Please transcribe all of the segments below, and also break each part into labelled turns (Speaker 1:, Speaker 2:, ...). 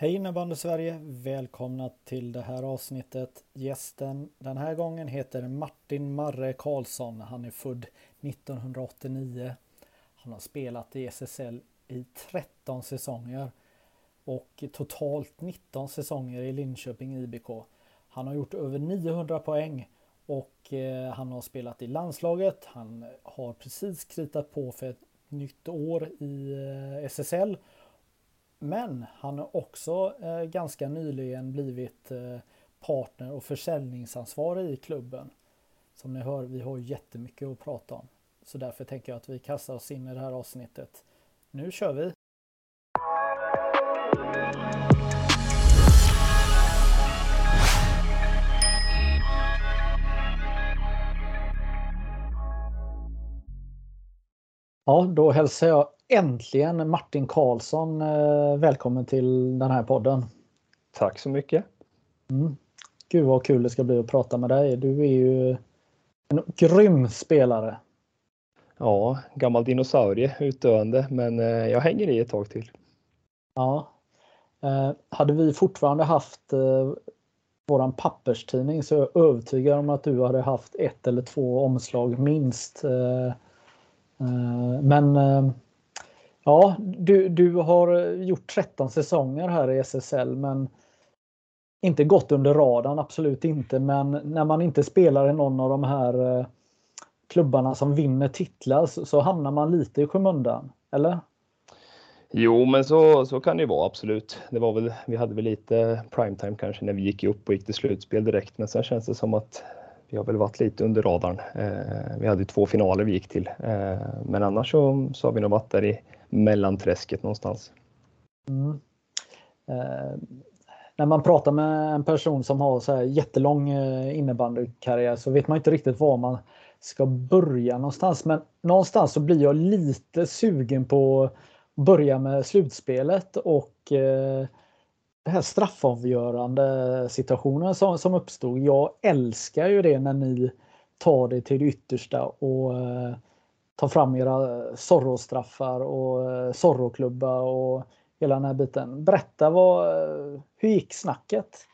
Speaker 1: Hej innebandy Sverige! Välkomna till det här avsnittet. Gästen den här gången heter Martin Marre Karlsson. Han är född 1989. Han har spelat i SSL i 13 säsonger och totalt 19 säsonger i Linköping IBK. Han har gjort över 900 poäng och eh, han har spelat i landslaget. Han har precis kritat på för ett nytt år i eh, SSL. Men han har också eh, ganska nyligen blivit eh, partner och försäljningsansvarig i klubben. Som ni hör, vi har jättemycket att prata om. Så därför tänker jag att vi kastar oss in i det här avsnittet. Nu kör vi! Ja, då hälsar jag äntligen Martin Karlsson eh, välkommen till den här podden.
Speaker 2: Tack så mycket.
Speaker 1: Mm. Gud vad kul det ska bli att prata med dig. Du är ju en grym spelare.
Speaker 2: Ja, gammal dinosaurie utdöende, men eh, jag hänger i ett tag till.
Speaker 1: Ja. Eh, hade vi fortfarande haft våran papperstidning så är jag övertygad om att du hade haft ett eller två omslag minst men ja, du, du har eh, gjort 13 säsonger här i SSL men inte gått under radarn, absolut inte. Men när man inte spelar i någon av de här eh, klubbarna som vinner titlar så, så hamnar man lite i skymundan, eller?
Speaker 2: Jo, men så, så kan det ju vara absolut. Det var väl, vi hade väl lite primetime kanske när vi gick upp och gick till slutspel direkt, men sen känns det som att vi har väl varit lite under radarn. Eh, vi hade två finaler vi gick till, eh, men annars så, så har vi nog varit där i mellanträsket någonstans. Mm.
Speaker 1: Eh, när man pratar med en person som har så här jättelång eh, innebandykarriär så vet man inte riktigt var man ska börja någonstans. Men någonstans så blir jag lite sugen på att börja med slutspelet och eh, den här straffavgörande situationen som, som uppstod. Jag älskar ju det när ni tar det till det yttersta och eh, tar fram era Zorro-straffar och eh, Zorro-klubba och hela den här biten. Berätta, vad, eh, hur gick snacket?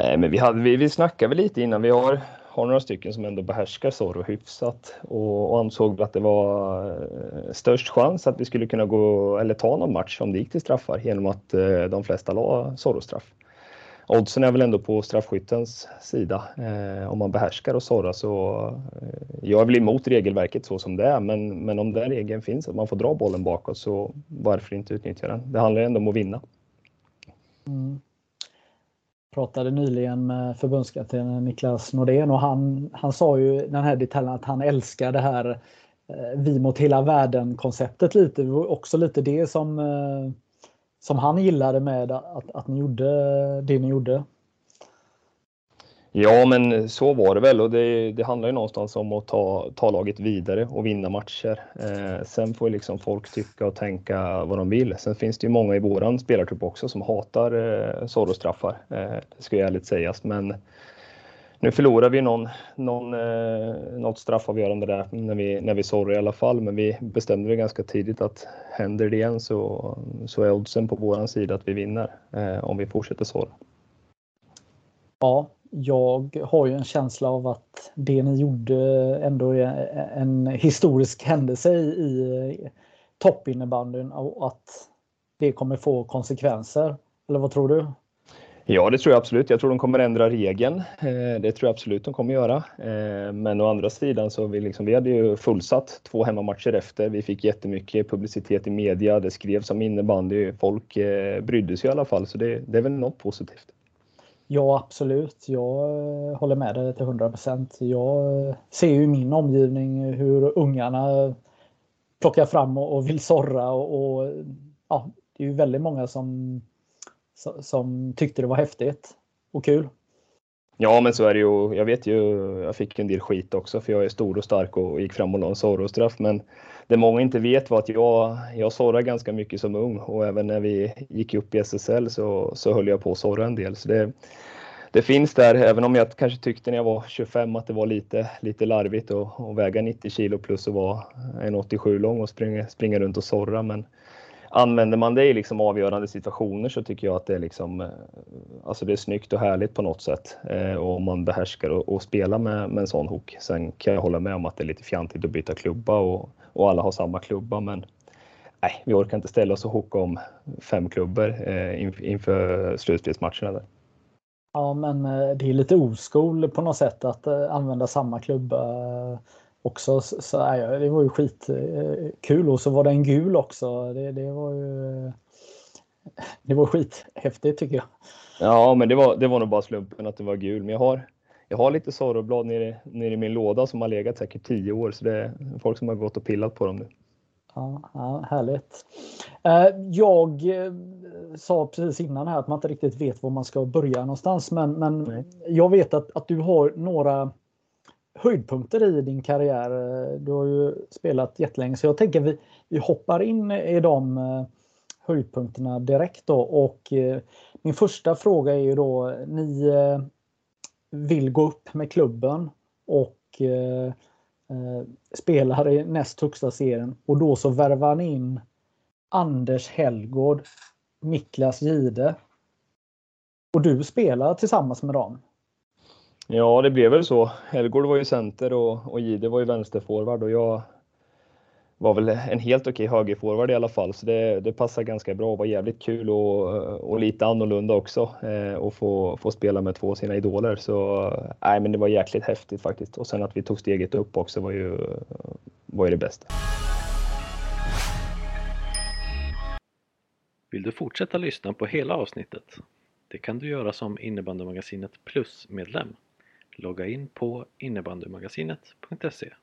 Speaker 2: Nej, men vi, hade, vi, vi snackade väl lite innan. Vi har har några stycken som ändå behärskar Zorro hyfsat och, och ansåg att det var eh, störst chans att vi skulle kunna gå eller ta någon match om det gick till straffar genom att eh, de flesta la Zorro-straff. Oddsen är väl ändå på straffskyttens sida. Eh, om man behärskar och Zorra så eh, jag är väl emot regelverket så som det är, men, men om den regeln finns att man får dra bollen bakåt så varför inte utnyttja den? Det handlar ändå om att vinna.
Speaker 1: Mm pratade nyligen med förbundskaptenen Niklas Nordén och han, han sa ju den här detaljen att han älskar det här eh, vi mot hela världen konceptet lite. Det var också lite det som, eh, som han gillade med att, att ni gjorde det ni gjorde.
Speaker 2: Ja, men så var det väl och det, det handlar ju någonstans om att ta, ta laget vidare och vinna matcher. Eh, sen får liksom folk tycka och tänka vad de vill. Sen finns det ju många i våran spelartrupp också som hatar eh, Zorro-straffar. Eh, det ska ju ärligt sägas, men nu förlorar vi någon, någon, eh, något straffavgörande där när vi, när vi Zorro i alla fall, men vi bestämde ganska tidigt att händer det igen så, så är oddsen på våran sida att vi vinner eh, om vi fortsätter Zorro.
Speaker 1: Ja, jag har ju en känsla av att det ni gjorde ändå är en historisk händelse i toppinnebandyn och att det kommer få konsekvenser. Eller vad tror du?
Speaker 2: Ja, det tror jag absolut. Jag tror de kommer ändra regeln. Eh, det tror jag absolut de kommer göra. Eh, men å andra sidan så vi, liksom, vi hade ju fullsatt två hemmamatcher efter. Vi fick jättemycket publicitet i media. Det skrevs om innebandy. Folk eh, brydde sig i alla fall, så det, det är väl något positivt.
Speaker 1: Ja, absolut. Jag eh, håller med dig till 100 procent. Jag eh, ser ju i min omgivning eh, hur ungarna plockar fram och, och vill sorra och, och, ja, det är ju väldigt många som, som tyckte det var häftigt och kul.
Speaker 2: Ja, men så är det ju. Jag vet ju, jag fick en del skit också för jag är stor och stark och gick fram och la en Zorro-straff. Men det många inte vet var att jag, jag sorrade ganska mycket som ung och även när vi gick upp i SSL så, så höll jag på att sorra en del. Så det, det finns där, även om jag kanske tyckte när jag var 25 att det var lite, lite larvigt att, att väga 90 kilo plus och vara 1,87 lång och springa, springa runt och sorra. Men använder man det i liksom avgörande situationer så tycker jag att det är liksom, eh, alltså det är snyggt och härligt på något sätt. Eh, och om man behärskar och, och spela med, med en sån hook. Sen kan jag hålla med om att det är lite fjantigt att byta klubba och, och alla har samma klubba. Men nej, vi orkar inte ställa oss och hooka om fem klubbor eh, inför slutspelsmatcherna. Där.
Speaker 1: Ja, men eh, det är lite oskol på något sätt att eh, använda samma klubba också. Så, ja, det var ju skitkul eh, och så var det en gul också. Det, det var ju det var skithäftigt tycker jag.
Speaker 2: Ja, men det var, det var nog bara slumpen att det var gul. Men jag har, jag har lite sorroblad nere, nere i min låda som har legat säkert tio år. Så det är folk som har gått och pillat på dem nu.
Speaker 1: Ja, ja, härligt. Jag sa precis innan här att man inte riktigt vet var man ska börja någonstans. Men, men jag vet att, att du har några höjdpunkter i din karriär. Du har ju spelat jättelänge så jag tänker vi, vi hoppar in i de eh, höjdpunkterna direkt då. Och eh, min första fråga är ju då, ni eh, vill gå upp med klubben och spelar i näst högsta serien och då så värvar ni in Anders Hellgård, Niklas Gide. Och du spelar tillsammans med dem.
Speaker 2: Ja, det blev väl så. Helgård var ju center och, och Gide var ju vänsterforward och jag var väl en helt okej högerforward i alla fall, så det, det passade ganska bra och var jävligt kul och, och lite annorlunda också eh, och få, få spela med två av sina idoler. Så nej, men det var jäkligt häftigt faktiskt. Och sen att vi tog steget upp också var ju, var ju det bästa.
Speaker 3: Vill du fortsätta lyssna på hela avsnittet? Det kan du göra som Innebandymagasinet Plus-medlem. Logga in på innebandymagasinet.se